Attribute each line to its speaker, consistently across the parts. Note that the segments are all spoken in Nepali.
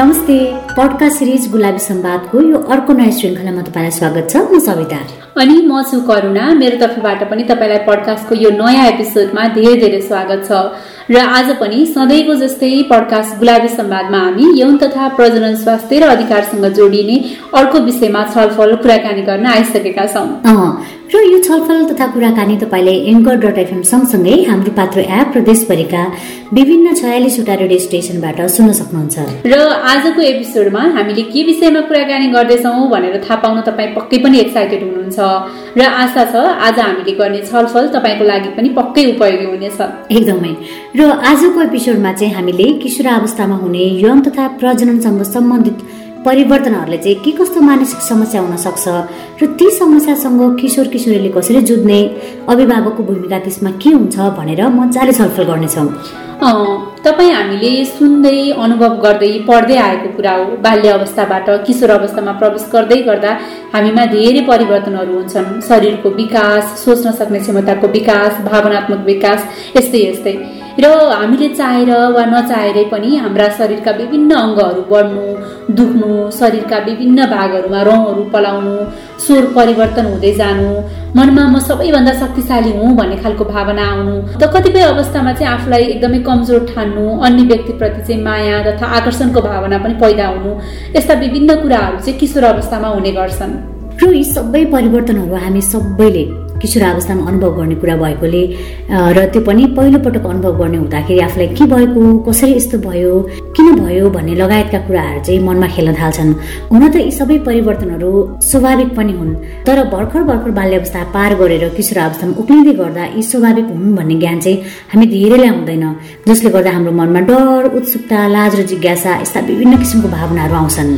Speaker 1: नमस्ते पडकास्ट सिरिज गुलाबी सम्वादको यो अर्को नयाँ श्रृङ्खलामा तपाईँलाई स्वागत छ म सविता।
Speaker 2: अनि म छु करुणा मेरो तर्फबाट पनि तपाईँलाई पडकास्टको यो नयाँ एपिसोडमा धेरै धेरै स्वागत छ। र आज पनि सधैँको जस्तै पडकास्ट गुलाबी संवादमा हामी यौन तथा प्रजनन स्वास्थ्य र अधिकारसँग जोडिने अर्को विषयमा छलफल कुराकानी गर्न आइसकेका छौँ।
Speaker 1: र यो छलफल तथा कुराकानी तपाईँले एङ्कर डट एफएम सँगसँगै हाम्रो पात्र एप र देशभरिका विभिन्न छयालिसवटा रेडियो स्टेसनबाट सुन्न सक्नुहुन्छ।
Speaker 2: र आजको एपिसोडमा हामीले के विषयमा कुराकानी गर्दैछौँ भनेर थाहा पाउन तपाईँ पक्कै पनि एक्साइटेड हुनुहुन्छ। र आशा छ आज हामीले गर्ने छलफल तपाईँको लागि पनि पक्कै उपयोगी हुनेछ।
Speaker 1: एकदमै। र आजको एपिसोडमा चाहिँ हामीले किशोर अवस्थामा हुने यौन तथा प्रजननसँग सम्बन्धित परिवर्तनहरूले चाहिँ के कस्तो मानसिक समस्या हुन सक्छ र ती समस्यासँग किशोर किशोरीले कसरी जुझ्ने अभिभावकको भूमिका त्यसमा के हुन्छ भनेर मजाले छलफल गर्नेछौँ।
Speaker 2: तपाईँ हामीले सुन्दै अनुभव गर्दै पढ्दै आएको कुरा हो। बाल्य अवस्थाबाट किशोर अवस्थामा प्रवेश गर्दै गर्दा हामीमा धेरै परिवर्तनहरू हुन्छन्। शरीरको विकास सोच्न सक्ने क्षमताको विकास भावनात्मक विकास यस्तै यस्तै। र हामीले चाहेर वा नचाहेरै पनि हाम्रा शरीरका विभिन्न अङ्गहरू बढ्नु दुख्नु शरीरका विभिन्न भागहरूमा रौँहरू पलाउनु स्वर परिवर्तन हुँदै जानु मनमा म सबैभन्दा शक्तिशाली हुँ भन्ने खालको भावना आउनु त कतिपय अवस्थामा चाहिँ आफूलाई एकदमै कमजोर ठान्नु अन्य व्यक्तिप्रति चाहिँ माया तथा आकर्षणको भावना पनि पैदा हुनु यस्ता विभिन्न कुराहरू चाहिँ किशोर अवस्थामा हुने गर्छन्।
Speaker 1: र यी सबै परिवर्तनहरू हामी सबैले किशोर अवस्थामा अनुभव गर्ने कुरा भएकोले र त्यो पनि पहिलोपटक अनुभव गर्ने हुँदाखेरि आफूलाई के भएको कसरी यस्तो भयो किन भयो भन्ने लगायतका कुराहरू चाहिँ मनमा खेल्न थाल्छन्। हुन त यी सबै परिवर्तनहरू स्वाभाविक पनि हुन् तर भर्खर भर्खर बाल्य अवस्था पार गरेर किशोर अवस्थामा उक्लिँदै गर्दा यी स्वाभाविक हुन् भन्ने ज्ञान चाहिँ हामी धेरैलाई हुँदैन जसले गर्दा हाम्रो मनमा डर उत्सुकता लाज र जिज्ञासा यस्ता विभिन्न किसिमको भावनाहरू आउँछन्।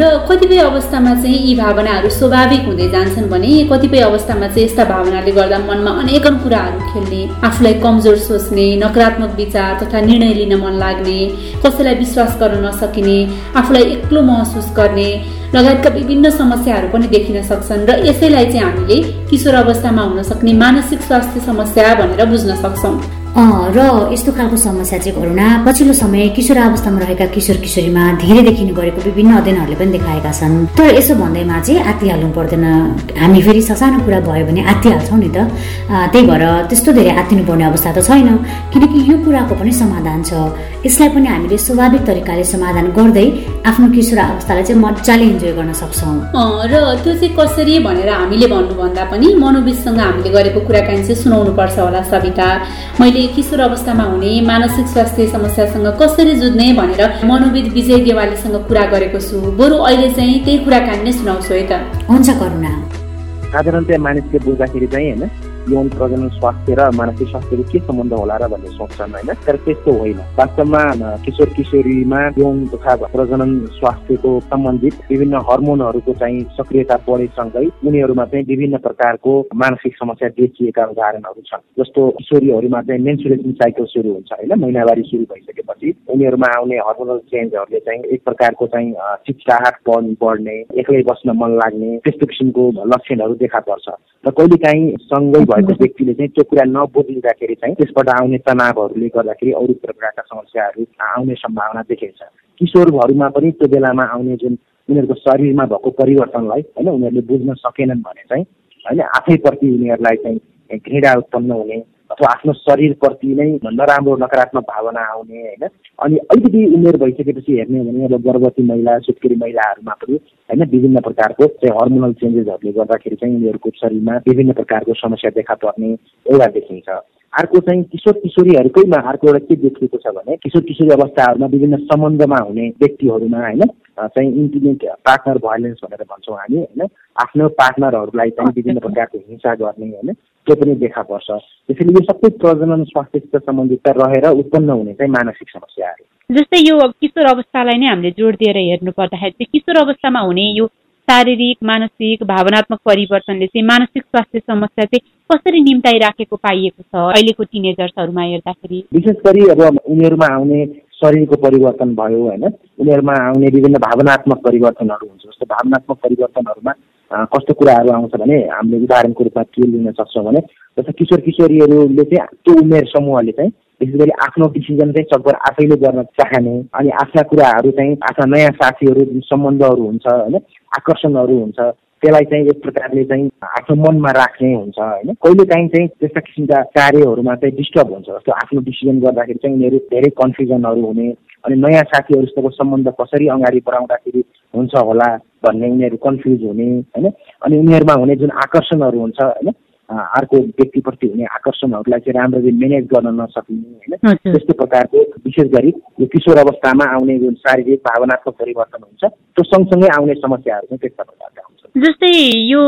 Speaker 2: र कतिपय अवस्थामा चाहिँ यी भावनाहरू स्वाभाविक हुँदै जान्छन् भने कतिपय अवस्थामा चाहिँ यस्ता भावनाले गर्दा मनमा अनेकन कुराहरू खेल्ने आफूलाई कमजोर सोच्ने नकारात्मक विचार तथा निर्णय लिन मन लाग्ने कसैलाई विश्वास गर्न नसकिने आफूलाई एक्लो महसुस गर्ने लगायतका विभिन्न समस्याहरू पनि देखिन सक्छन् र यसैलाई चाहिँ हामीले किशोर अवस्थामा हुन सक्ने मानसिक स्वास्थ्य समस्या भनेर बुझ्न सक्छौँ।
Speaker 1: र यस्तो खालको समस्या चाहिँ करुणा पछिल्लो समय किशोर अवस्थामा रहेका किशोर किशोरीमा धेरै देखिने गरेको विभिन्न अध्ययनहरूले पनि देखाएका छन्। तर यसो भन्दैमा चाहिँ आत्तिहाल्नु पर्दैन। हामी फेरि ससानो कुरा भयो भने आत्तिहाल्छौँ नि त। त्यही भएर त्यस्तो धेरै आत्तिनु पर्ने अवस्था त छैन। किनकि यो कुराको पनि समाधान छ। यसलाई पनि हामीले स्वाभाविक तरिकाले समाधान गर्दै आफ्नो किशोर अवस्थालाई चाहिँ मजाले इन्जोय गर्न सक्छौँ।
Speaker 2: र त्यो चाहिँ कसरी भनेर हामीले भन्नुभन्दा पनि मनोविदसँग हामीले गरेको कुराकानी चाहिँ सुनाउनु पर्छ होला सविता। मैले किशोर अवस्थामा हुने मानसिक स्वास्थ्य समस्यासँग कसरी जुझ्ने भनेर मनोविद विजय देवालीसँग कुरा गरेको छु। बरु अहिले चाहिँ त्यही कुराकानी नै सुनाउँछु है त।
Speaker 1: हुन्छ करुणा।
Speaker 3: साधारणतया मानिसले बुझ्दाखेरि चाहिँ होइन यौन प्रजनन स्वास्थ्य र मानसिक स्वास्थ्यको के सम्बन्ध होला र भन्ने सोच्छन् होइन? तर त्यस्तो होइन। वास्तवमा किशोर किशोरीमा यौन तथा प्रजनन स्वास्थ्यको सम्बन्धित विभिन्न हर्मोनहरूको चाहिँ सक्रियता बढेसँगै उनीहरूमा चाहिँ विभिन्न प्रकारको मानसिक समस्या देखिएका उदाहरणहरू छन्। जस्तो किशोरीहरूमा चाहिँ मेन्सुरेसन साइकल सुरु हुन्छ होइन? महिनावारी सुरु भइसकेपछि उनीहरूमा आउने हर्मोनल चेन्जहरूले चाहिँ एक प्रकारको चाहिँ चिच्चाहाट बढ्ने एक्लै बस्न मन लाग्ने त्यस्तो किसिमको लक्षणहरू देखा पर्छ। र कहिलेकाहीँ सँगै भएको व्यक्तिले चाहिँ त्यो कुरा नबुझिँदाखेरि चाहिँ त्यसबाट आउने तनावहरूले गर्दाखेरि अरू प्रकारका समस्याहरू आउने सम्भावना देखिन्छ किशोरहरूमा पनि त्यो बेलामा आउने जुन उनीहरूको शरीरमा भएको परिवर्तनलाई होइन उनीहरूले बुझ्न सकेनन् भने चाहिँ होइन आफैप्रति उनीहरूलाई चाहिँ घृणा उत्पन्न हुने अथवा आफ्नो शरीरप्रति नै नराम्रो नकारात्मक भावना आउने होइन? अनि अलिकति उमेर भइसकेपछि हेर्ने हो भने अब गर्भवती महिला सुत्केरी महिलाहरूमा पनि होइन विभिन्न प्रकारको चाहिँ हर्मोनल चेन्जेसहरूले गर्दाखेरि चाहिँ उनीहरूको शरीरमा विभिन्न प्रकारको समस्या देखा पर्ने एउटा देखिन्छ। अर्को चाहिँ किशोर किशोरीहरूकैमा अर्को एउटा के देखिएको छ भने किशोर किशोरी अवस्थाहरूमा विभिन्न सम्बन्धमा हुने व्यक्तिहरूमा होइन चाहिँ इन्टिमेट पार्टनर भाइलेन्स भनेर भन्छौँ हामी होइन। आफ्नो पार्टनरहरूलाई चाहिँ विभिन्न प्रकारको हिंसा गर्ने होइन त्यो पनि देखा पर्छ। त्यसैले यो सबै प्रजनन स्वास्थ्यसित सम्बन्धित रहेर उत्पन्न हुने चाहिँ मानसिक समस्याहरू
Speaker 2: जस्तै यो किशोर अवस्थालाई नै हामीले जोड दिएर हेर्नु पर्दाखेरि चाहिँ किशोर अवस्थामा हुने यो शारीरिक मानसिक भावनात्मक परिवर्तनले चाहिँ मानसिक स्वास्थ्य समस्या चाहिँ कसरी निम्ताइराखेको पाइएको छ? अहिलेको टिनेजर्सहरूमा हेर्दाखेरि।
Speaker 3: विशेष गरी अब उनीहरूमा आउने शरीरको परिवर्तन भयो होइन? उनीहरूमा आउने विभिन्न भावनात्मक परिवर्तनहरू हुन्छ। जस्तो भावनात्मक परिवर्तनहरूमा कस्तो कुराहरू आउँछ भने हामीले उदाहरणको रूपमा के लिन सक्छौँ भने जस्तो किशोर किशोरीहरूले चाहिँ त्यो उमेर समूहले चाहिँ विशेष गरी आफ्नो डिसिजन चाहिँ सकभर आफैले गर्न चाहने अनि आफ्ना कुराहरू चाहिँ आफ्ना नयाँ साथीहरू सम्बन्धहरू हुन्छ होइन? आकर्षणहरू हुन्छ। त्यसलाई चाहिँ एक प्रकारले चाहिँ आफ्नो मनमा राख्ने हुन्छ होइन? कहिले काहीँ चाहिँ त्यस्ता किसिमका कार्यहरूमा चाहिँ डिस्टर्ब हुन्छ जस्तो आफ्नो डिसिजन गर्दाखेरि चाहिँ उनीहरू धेरै कन्फ्युजनहरू हुने अनि नयाँ साथीहरूसितको सम्बन्ध कसरी अगाडि बढाउँदाखेरि हुन्छ होला भन्ने उनीहरू कन्फ्युज हुने होइन? अनि उनीहरूमा हुने जुन आकर्षणहरू हुन्छ होइन? अर्को व्यक्तिप्रति हुने आकर्षणहरूलाई चाहिँ राम्ररी म्यानेज गर्न नसकिने होइन? त्यस्तो प्रकारको विशेष गरी यो किशोर अवस्थामा आउने जुन शारीरिक भावनात्मक परिवर्तन हुन्छ त्यो सँगसँगै आउने समस्याहरू चाहिँ त्यस्ता प्रकारका
Speaker 2: जस्तै यो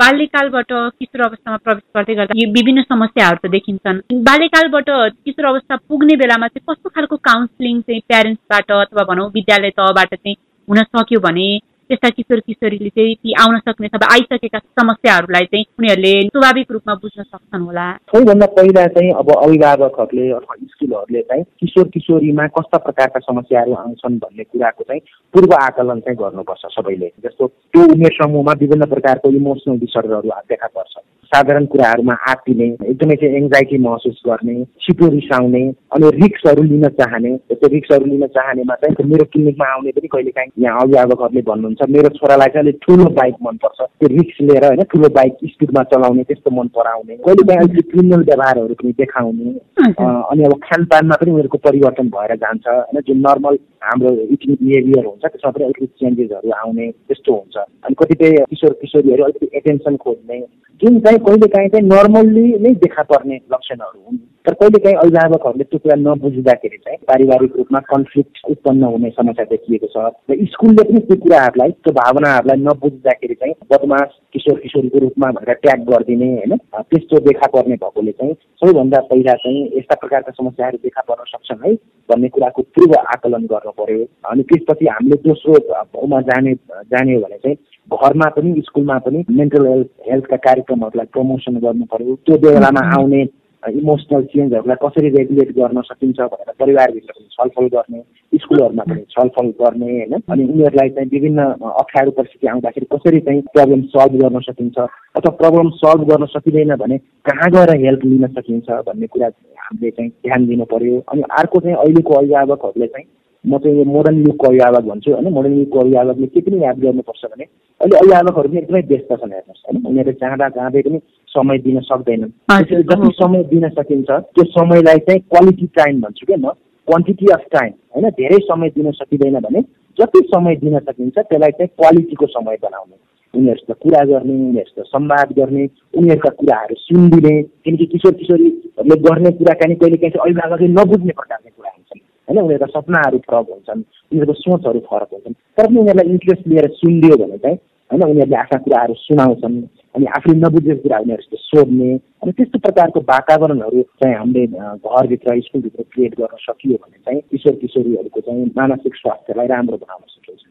Speaker 2: बाल्यकालबाट किशोर अवस्थामा प्रवेश गर्दै गर्दा यो विभिन्न समस्याहरू त देखिन्छन्। बाल्यकालबाट किशोर अवस्था पुग्ने बेलामा चाहिँ कस्तो खालको काउन्सिलिङ चाहिँ प्यारेन्ट्सबाट अथवा भनौँ विद्यालय तहबाट चाहिँ हुन सक्यो भने त्यस्ता किशोर किशोरीले चाहिँ ती आउन सक्ने अथवा आइसकेका समस्याहरूलाई चाहिँ उनीहरूले स्वाभाविक रूपमा बुझ्न सक्छन् होला
Speaker 3: सबैभन्दा पहिला चाहिँ अब अभिभावकहरूले अथवा स्कुलहरूले चाहिँ किशोर किशोरीमा कस्ता प्रकारका समस्याहरू आउँछन् भन्ने कुराको चाहिँ पूर्व आकलन चाहिँ गर्नुपर्छ सबैले जस्तो त्यो उमेर समूहमा विभिन्न प्रकारको इमोसनल डिसअर्डरहरू देखा पर्छ साधारण कुराहरूमा आत्तिने एकदमै चाहिँ एङ्जाइटी महसुस गर्ने छिटो रिसाउने अनि रिक्सहरू लिन चाहने त्यो रिक्सहरू लिन चाहनेमा चाहिँ मेरो क्लिनिकमा आउने पनि कहिले काहीँ यहाँ अभिभावकहरूले भन्नुहुन्छ। मेरो छोरालाई चाहिँ अलिक ठुलो बाइक मनपर्छ। त्यो रिक्स लिएर होइन ठुलो बाइक स्पिडमा चलाउने त्यस्तो मन पराउने। कहिले काहीँ अलिकति क्रिमिनल व्यवहारहरू पनि देखाउने। अनि अब खानपानमा पनि उनीहरूको परिवर्तन भएर जान्छ। होइन जुन नर्मल हाम्रो इटिङ बिहेभियर हुन्छ त्यसमा पनि अलिकति चेन्जेसहरू आउने त्यस्तो हुन्छ। अनि कतिपय किशोर किशोरीहरू अलिकति एटेन्सन खोज्ने जुन चाहिँ कहिले काहीँ चाहिँ नर्मल्ली नै देखा पर्ने लक्षणहरू हुन्। तर कहिले काहीँ अभिभावकहरूले त्यो कुरा नबुझ्दाखेरि चाहिँ पारिवारिक रूपमा कन्फ्लिक्ट उत्पन्न हुने समस्या देखिएको छ र स्कुलले पनि त्यो कुराहरूलाई त्यो भावनाहरूलाई नबुझ्दाखेरि चाहिँ बदमास किशोर किशोरीको रूपमा भनेर ट्याग गरिदिने होइन? त्यस्तो देखा पर्ने भएकोले चाहिँ सबैभन्दा पहिला चाहिँ यस्ता प्रकारका समस्याहरू देखा पर्न सक्छन् है भन्ने कुराको पूर्व आकलन गर्नु पर्यो अनि त्यसपछि हामीले दोस्रोमा जाने जाने भने चाहिँ घरमा पनि स्कुलमा पनि मेन्टल हेल्थ हेल्थका कार्यक्रमहरूलाई प्रमोसन गर्नु पर्यो त्यो बेलामा आउने इमोसनल चेन्जहरूलाई कसरी रेगुलेट गर्न सकिन्छ भनेर परिवारभित्र पनि छलफल गर्ने स्कुलहरूमा पनि छलफल गर्ने होइन? अनि उनीहरूलाई चाहिँ विभिन्न अप्ठ्यारो परिस्थिति आउँदाखेरि कसरी चाहिँ प्रब्लम सल्भ गर्न सकिन्छ अथवा प्रब्लम सल्भ गर्न सकिँदैन भने कहाँ गएर हेल्प लिन सकिन्छ भन्ने कुरा हामीले चाहिँ ध्यान दिनु पर्यो। अनि अर्को चाहिँ अहिलेको अभिभावकहरूले चाहिँ म चाहिँ यो मोडर्न युगको अभिभावक भन्छु होइन। मोडर्न युगको अभिभावकले के पनि याद गर्नुपर्छ भने अहिले अभिभावकहरू पनि एकदमै व्यस्त छन् हेर्नुहोस् होइन। उनीहरूले चाहँदा चाहँदै पनि समय दिन सक्दैनन्। जति समय दिन सकिन्छ त्यो समयलाई चाहिँ क्वालिटी टाइम भन्छु क्या म। क्वान्टिटी अफ टाइम होइन? धेरै समय दिन सकिँदैन भने जति समय दिन सकिन्छ त्यसलाई चाहिँ क्वालिटीको समय बनाउने। उनीहरूसित कुरा गर्ने उनीहरूसित संवाद गर्ने उनीहरूका कुराहरू सुनिदिने किनकि किशोर किशोरीहरूले गर्ने कुराकानी कहिले काहीँ चाहिँ अभिभावकले नबुझ्ने प्रकारले कुरा होइन उनीहरूका सपनाहरू फरक हुन्छन् उनीहरूको सोचहरू फरक हुन्छन्। तर पनि उनीहरूलाई इन्ट्रेस्ट लिएर सुनिदियो भने चाहिँ होइन उनीहरूले आफ्ना कुराहरू सुनाउँछन् अनि आफूले नबुझेको कुरा उनीहरूसित सोध्ने अनि त्यस्तो प्रकारको वातावरणहरू चाहिँ हामीले घरभित्र स्कुलभित्र क्रिएट गर्न सकियो भने चाहिँ किशोर किशोरीहरूको चाहिँ मानसिक स्वास्थ्यलाई राम्रो बनाउन सकिन्छ।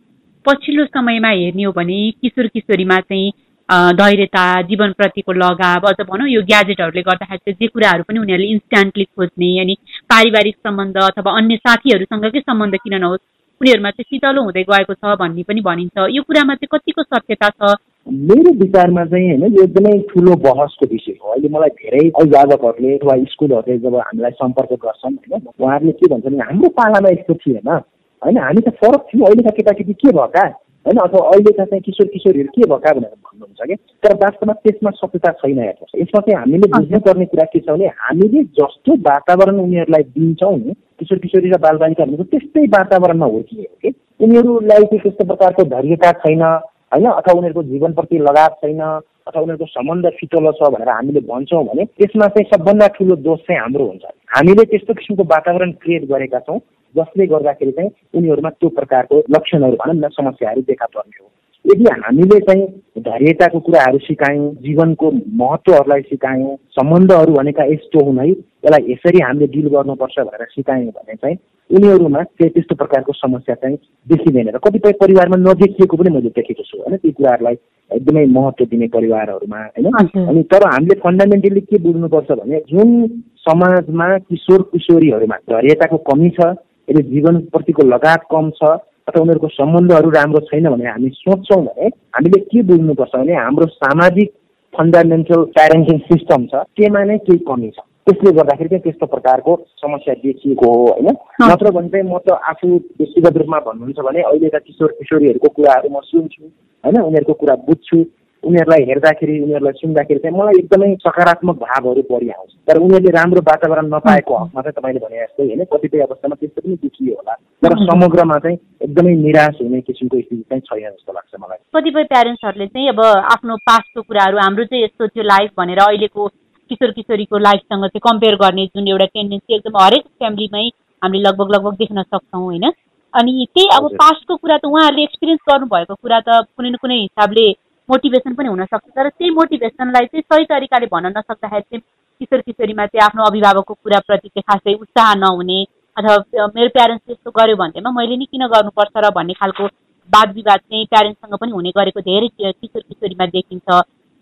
Speaker 2: पछिल्लो समयमा हेर्ने हो भने किशोर किशोरीमा चाहिँ धैर्यता जीवनप्रतिको लगाव अझ भनौँ यो ग्याजेटहरूले गर्दाखेरि चाहिँ जे कुराहरू पनि उनीहरूले इन्स्ट्यान्टली खोज्ने अनि पारिवारिक सम्बन्ध अथवा अन्य साथीहरूसँगकै सम्बन्ध किन नहोस् उनीहरूमा चाहिँ शीतलो हुँदै गएको छ भन्ने पनि भनिन्छ। यो कुरामा चाहिँ कतिको सत्यता छ?
Speaker 3: मेरो विचारमा चाहिँ होइन यो एकदमै ठुलो बहसको विषय हो। अहिले मलाई धेरै अभिभावकहरूले अथवा स्कुलहरूले जब हामीलाई सम्पर्क गर्छन् होइन उहाँहरूले के भन्छन् हाम्रो पालामा यस्तो थिएन। होइन हामी त फरक थियौँ। अहिलेका केटाकेटी के भएका? होइन अथवा अहिलेका चाहिँ किशोर किशोरीहरू के भएका भनेर भन्नुहुन्छ कि? तर वास्तवमा त्यसमा सत्यता छैन हेर्नुहोस् यसमा चाहिँ हामीले बुझ्नुपर्ने कुरा के छ भने हामीले जस्तो वातावरण उनीहरूलाई दिन्छौँ नि किशोर किशोरी र बालबालिकाहरूको त्यस्तै वातावरणमा हुर्किएको कि? उनीहरूलाई चाहिँ त्यस्तो प्रकारको धैर्यता छैन होइन? अथवा उनीहरूको जीवनप्रति लगाव छैन अथवा उनीहरूको सम्बन्ध फिटलो छ भनेर हामीले भन्छौँ भने त्यसमा चाहिँ सबभन्दा ठुलो दोष चाहिँ हाम्रो हुन्छ। हामीले त्यस्तो किसिमको वातावरण क्रिएट गरेका छौँ जसले गर्दाखेरि चाहिँ उनीहरूमा त्यो प्रकारको लक्षणहरू भनौँ न समस्याहरू देखा पर्ने हो। यदि हामीले चाहिँ धैर्यताको कुराहरू सिकायौँ जीवनको महत्त्वहरूलाई सिकायौँ सम्बन्धहरू भनेका यस्तो हुन् है यसलाई यसरी हामीले डिल गर्नुपर्छ भनेर सिकायौँ भने चाहिँ उनीहरूमा त्यस्तो प्रकारको समस्या चाहिँ देखिँदैन र कतिपय परिवारमा नदेखिएको पनि मैले देखेको छु होइन? ती कुराहरूलाई एकदमै महत्त्व दिने परिवारहरूमा होइन? अनि तर हामीले फन्डामेन्टली के बुझ्नुपर्छ भने जुन समाजमा किशोर किशोरीहरूमा धैर्यताको कमी छ यदि जीवनप्रतिको लगाव कम छ अथवा उनीहरूको सम्बन्धहरू राम्रो छैन भने हामी सोच्छौँ भने हामीले के बुझ्नुपर्छ भने हाम्रो सामाजिक फन्डामेन्टल प्यारेन्टिङ सिस्टम छ त्यसमा नै केही कमी छ। त्यसले गर्दाखेरि चाहिँ त्यस्तो प्रकारको समस्या देखिएको हो होइन? नत्र भने चाहिँ म त आफू व्यक्तिगत रूपमा भन्नुहुन्छ भने अहिलेका किशोर किशोरीहरूको कुराहरू म सुन्छु होइन? उनीहरूको कुरा बुझ्छु। उनीहरूलाई हेर्दाखेरि उनीहरूलाई सुन्दाखेरि चाहिँ मलाई एकदमै सकारात्मक भावहरू बढी आउँछ तर उनीहरूले राम्रो वातावरण नपाएको हकमा चाहिँ तपाईँले भने जस्तै होइन कतिपय अवस्थामा त्यस्तो पनि देखियो होला। तर समग्रमा चाहिँ एकदमै निराश हुने किसिमको स्थिति चाहिँ छैन जस्तो लाग्छ मलाई।
Speaker 4: कतिपय प्यारेन्ट्सहरूले चाहिँ अब आफ्नो पास्टको कुराहरू हाम्रो चाहिँ यस्तो थियो लाइफ भनेर अहिलेको किशोर किशोरीको लाइफसँग चाहिँ कम्पेयर गर्ने जुन एउटा टेन्डेन्सी एकदम हरेक फ्यामिलीमै हामीले लगभग लगभग देख्न सक्छौँ होइन। अनि त्यही अब पास्टको कुरा त उहाँहरूले एक्सपिरियन्स गर्नुभएको कुरा त कुनै न कुनै हिसाबले मोटिभेसन पनि हुनसक्छ। तर त्यही मोटिभेसनलाई चाहिँ सही तरिकाले भन्न नसक्दाखेरि चाहिँ किशोर किशोरीमा चाहिँ आफ्नो अभिभावकको कुराप्रति चाहिँ खासै उत्साह नहुने अथवा मेरो प्यारेन्ट्सले यस्तो गर्यो भन्दैमा मैले नि किन गर्नुपर्छ र भन्ने खालको वाद विवाद चाहिँ प्यारेन्ट्ससँग पनि हुने गरेको धेरै किशोर किशोरीमा देखिन्छ।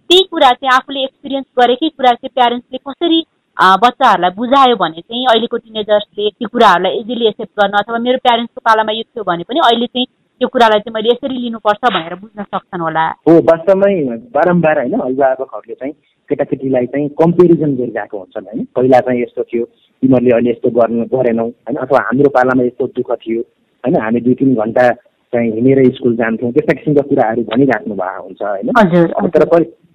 Speaker 4: त्यही कुरा चाहिँ आफूले एक्सपिरियन्स गरेकै कुरा चाहिँ प्यारेन्ट्सले कसरी बच्चाहरूलाई बुझायो भने चाहिँ अहिलेको टिनेजर्सले त्यो कुराहरूलाई इजिली एक्सेप्ट गर्न अथवा मेरो प्यारेन्ट्सको पालामा यो थियो भने पनि अहिले चाहिँ त्यो कुरालाई चाहिँ मैले यसरी लिनुपर्छ भनेर बुझ्न सक्छन् होला।
Speaker 3: हो वास्तवमै बारम्बार होइन अभिभावकहरूले चाहिँ केटाकेटीलाई चाहिँ कम्पेरिजन गरिरहेको हुन्छन् होइन। पहिला चाहिँ यस्तो थियो तिमीहरूले अहिले यस्तो गर्नु गरेनौ होइन अथवा हाम्रो पालामा यस्तो दुःख थियो होइन हामी दुई तिन घन्टा चाहिँ हिँडेर स्कुल जान्थ्यौँ त्यस्ता किसिमका कुराहरू भनिराख्नु भएको हुन्छ होइन। तर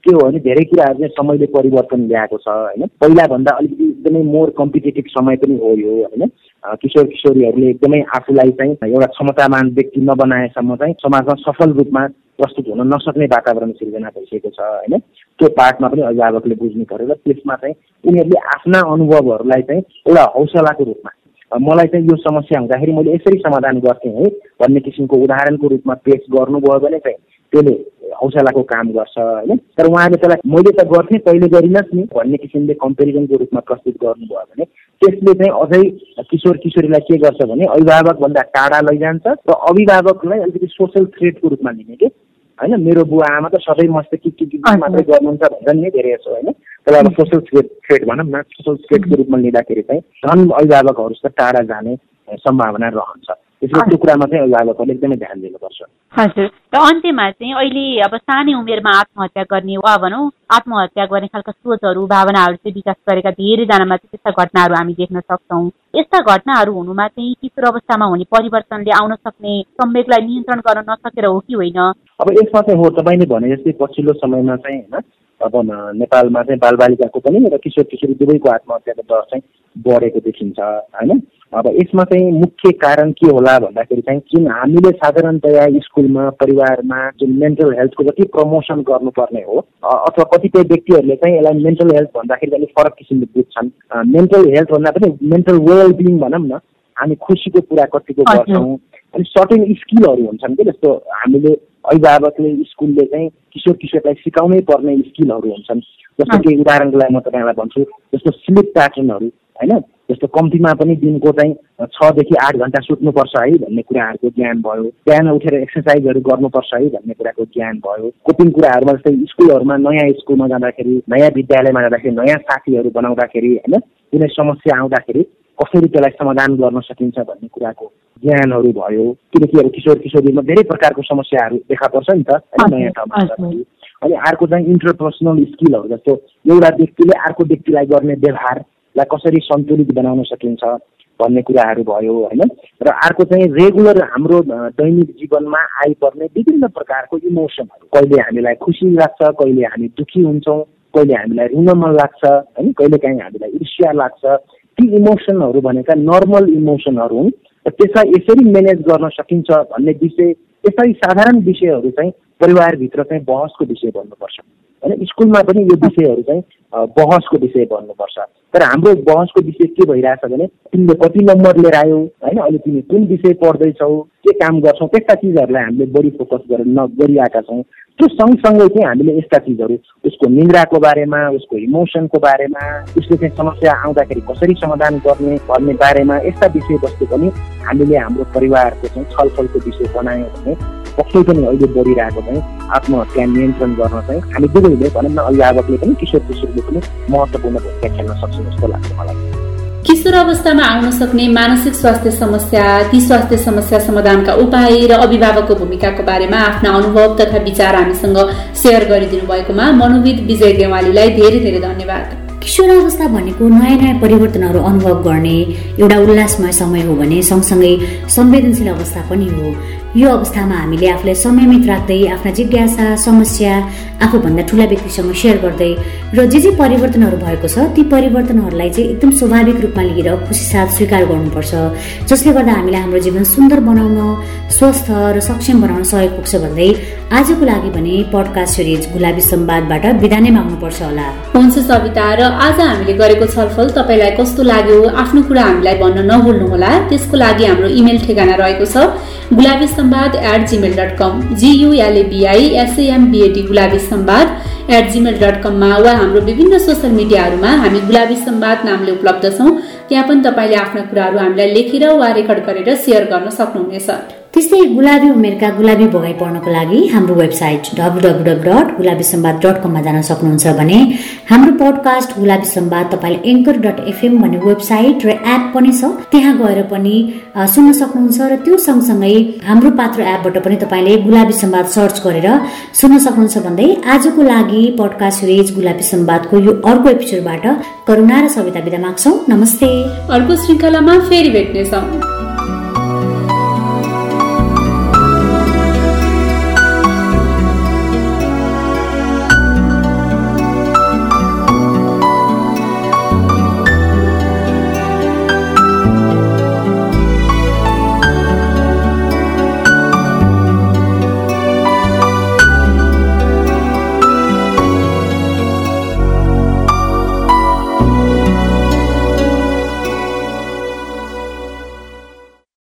Speaker 3: के हो भने धेरै कुराहरू चाहिँ समयले परिवर्तन ल्याएको छ होइन। पहिलाभन्दा अलिकति एकदमै मोर कम्पिटेटिभ समय पनि हो यो होइन। किशोर किशोरीहरूले एकदमै आफूलाई चाहिँ एउटा क्षमतावान व्यक्ति नबनाएसम्म चाहिँ समाजमा सफल रूपमा प्रस्तुत हुन नसक्ने वातावरण सिर्जना भइसकेको छ होइन? त्यो पार्टमा पनि अभिभावकले बुझ्नु पऱ्यो र त्यसमा चाहिँ उनीहरूले आफ्ना अनुभवहरूलाई चाहिँ एउटा हौसलाको रूपमा मलाई चाहिँ यो समस्या हुँदाखेरि मैले यसरी समाधान गर्थेँ है भन्ने किसिमको उदाहरणको रूपमा पेस गर्नुभयो भने चाहिँ त्यसले हौसलाको काम गर्छ होइन? तर उहाँले त्यसलाई मैले त गर्थेँ पहिले गरिनस् नि भन्ने किसिमले कम्पेरिजनको रूपमा प्रस्तुत गर्नुभयो भने त्यसले चाहिँ अझै किशोर किशोरीलाई के गर्छ भने अभिभावकभन्दा टाढा लैजान्छ र अभिभावकलाई अलिकति सोसल थ्रेटको रूपमा लिने कि? होइन मेरो बुवा आमा त सबै मस्त के के मात्रै गर्नुहुन्छ भनेर नि धेरै यसो होइन। तर अब सोसल थ्रेट थ्रेट भनौँ न सोसल थ्रेटको रूपमा लिँदाखेरि चाहिँ झन् अभिभावकहरूसित टाढा जाने सम्भावना रहन्छ। त्यो कुरामा चाहिँ अभिभावकहरूले एकदमै ध्यान दिनुपर्छ।
Speaker 4: हजुर। र अन्त्यमा चाहिँ अहिले अब सानै उमेरमा आत्महत्या गर्ने वा भनौँ आत्महत्या गर्ने खालका सोचहरू भावनाहरू चाहिँ विकास गरेका धेरैजनामा चाहिँ त्यस्ता घटनाहरू हामी देख्न सक्छौँ। यस्ता घटनाहरू हुनुमा चाहिँ किशोर अवस्थामा हुने परिवर्तनले आउन सक्ने संवेगलाई नियन्त्रण गर्न नसकेर हो कि होइन?
Speaker 3: अब यसमा चाहिँ हो तपाईँले भने जस्तै पछिल्लो समयमा चाहिँ होइन अब नेपालमा चाहिँ बालबालिकाको पनि र किशोर किशोरी दुवैको आत्महत्याको दर चाहिँ बढेको देखिन्छ होइन? अब यसमा चाहिँ मुख्य कारण के होला भन्दाखेरि चाहिँ किन हामीले साधारणतया स्कुलमा परिवारमा जुन मेन्टल हेल्थको जति प्रमोसन गर्नुपर्ने हो अथवा कतिपय व्यक्तिहरूले चाहिँ यसलाई मेन्टल हेल्थ भन्दाखेरि अलिक फरक किसिमले बुझ्छन्। मेन्टल हेल्थ भन्दा पनि मेन्टल वेल बिङ भनौँ न हामी खुसीको कुरा कतिको गर्छौँ। अनि सर्टेन स्किलहरू हुन्छन् कि जस्तो हामीले अभिभावकले स्कुलले चाहिँ किशोर किशोरलाई सिकाउनै पर्ने स्किलहरू हुन्छन्। जस्तो केही उदाहरणको लागि म तपाईँलाई भन्छु जस्तो स्लिप प्याटर्नहरू होइन? जस्तो कम्तीमा पनि दिनको चाहिँ छदेखि आठ घन्टा सुत्नुपर्छ है भन्ने कुराहरूको ज्ञान भयो। बिहान उठेर एक्सर्साइजहरू गर्नुपर्छ है भन्ने कुराको ज्ञान भयो। कोपिङ कुराहरूमा जस्तै स्कुलहरूमा नयाँ स्कुलमा जाँदाखेरि नयाँ विद्यालयमा जाँदाखेरि नयाँ साथीहरू बनाउँदाखेरि होइन? कुनै समस्या आउँदाखेरि कसरी त्यसलाई समाधान गर्न सकिन्छ भन्ने कुराको ज्ञानहरू भयो। किनकि अब किशोर किशोरीमा धेरै प्रकारको समस्याहरू देखा पर्छ नि त। नयाँ ठाउँमा अनि अर्को चाहिँ इन्टरपर्सनल स्किलहरू जस्तो एउटा व्यक्तिले अर्को व्यक्तिलाई गर्ने व्यवहार लाई कसरी सन्तुलित बनाउन सकिन्छ भन्ने कुराहरू भयो होइन? र अर्को चाहिँ रेगुलर हाम्रो दैनिक जीवनमा आइपर्ने विभिन्न प्रकारको इमोसनहरू कहिले हामीलाई खुसी लाग्छ कहिले हामी दुःखी हुन्छौँ कहिले हामीलाई रुन मन लाग्छ होइन? कहिले काहीँ हामीलाई ईर्ष्या लाग्छ ती इमोसनहरू भनेका नर्मल इमोसनहरू हुन् र त्यसलाई यसरी म्यानेज गर्न सकिन्छ भन्ने विषय यसरी साधारण विषयहरू चाहिँ परिवारभित्र चाहिँ बहसको विषय बन्नुपर्छ होइन स्कुलमा पनि यो विषयहरू चाहिँ बहसको विषय बन्नुपर्छ तर हाम्रो बहसको विषय के भइरहेछ भने तिमीले कति नम्बर लिएर आयौ होइन? अहिले तिमी कुन विषय पढ्दैछौ के काम गर्छौ त्यस्ता चिजहरूलाई हामीले बढी फोकस गरेर गरिरहेका छौँ। त्यो सँगसँगै चाहिँ हामीले यस्ता चिजहरू उसको निन्द्राको बारेमा उसको इमोसनको बारेमा उसले चाहिँ समस्या आउँदाखेरि कसरी समाधान गर्ने भन्ने बारेमा यस्ता विषयवस्तु पनि हामीले हाम्रो परिवारको चाहिँ छलफलको विषय बनायौँ भने पक्कै पनि अहिले बढिरहेको चाहिँ आत्महत्या नियन्त्रण गर्न चाहिँ हामी दुवैले भनौँ न अभिभावकले पनि किशोर किशोरले पनि महत्त्वपूर्ण भूमिका खेल्न सक्छ जस्तो लाग्छ मलाई।
Speaker 2: किशोर अवस्थामा आउन सक्ने मानसिक स्वास्थ्य समस्या ती स्वास्थ्य समस्या समाधानका उपाय र अभिभावकको भूमिकाको बारेमा आफ्ना अनुभव तथा विचार हामीसँग सेयर गरिदिनु भएकोमा मनोविद विजय देवालीलाई धेरै धेरै धन्यवाद।
Speaker 1: किशोरावस्था भनेको नयाँ नयाँ परिवर्तनहरू अनुभव गर्ने एउटा उल्लासमय समय हो भने सँगसँगै संवेदनशील अवस्था पनि हो। यो अवस्थामा हामीले आफूलाई समयमित राख्दै आफ्ना जिज्ञासा समस्या आफूभन्दा ठुला व्यक्तिसँग सेयर गर्दै र जे जे परिवर्तनहरू भएको छ ती परिवर्तनहरूलाई चाहिँ एकदम स्वाभाविक रूपमा लिएर खुसी साथ स्वीकार गर्नुपर्छ। जसले गर्दा हामीलाई हाम्रो जीवन सुन्दर बनाउन स्वस्थ र सक्षम बनाउन सहयोग पुग्छ भन्दै आजको लागि भने पडकास्ट सिरिज गुलाबी संवादबाट बिदा नै माग्नुपर्छ होला।
Speaker 2: हुन्छ सविता र आज हामीले गरेको छलफल तपाईँलाई कस्तो लाग्यो आफ्नो कुरा हामीलाई भन्न नभुल्नुहोला। त्यसको लागि हाम्रो इमेल ठेगाना रहेको छ Gulabi Sambad at Gmail dot com G U L A B I S A M B A T Gulabi Sambad at Gmail dot कममा वा हाम्रो विभिन्न सोसियल मिडियाहरूमा हामी गुलाबी संवाद नामले उपलब्ध छौँ। त्यहाँ पनि तपाईँले आफ्ना कुराहरू हामीलाई लेखेर वा रेकर्ड गरेर सेयर गर्न सक्नुहुनेछ।
Speaker 1: त्यस्तै गुलाबी उमेरका गुलाबी भोगाई पढ्नको लागि हाम्रो website W W W dot Gulabi Sambad dot कममा जान सक्नुहुन्छ भने हाम्रो पडकास्ट गुलाबी सम्वाद तपाईँले एङ्कर डट एफएम भन्ने वेबसाइट र एप पनि छ। त्यहाँ गएर पनि सुन्न सक्नुहुन्छ र त्यो सँगसँगै हाम्रो पात्र एपबाट पनि तपाईँले गुलाबी सम्वाद सर्च गरेर सुन्न सक्नुहुन्छ भन्दै आजको लागि पडकास्ट सिरिज गुलाबी सम्वादको यो अर्को एपिसोडबाट करुणा र सविता विदा माग्छौ। नमस्ते।
Speaker 2: अर्को श्रृङ्खलामा फेरि भेट्नेछौँ।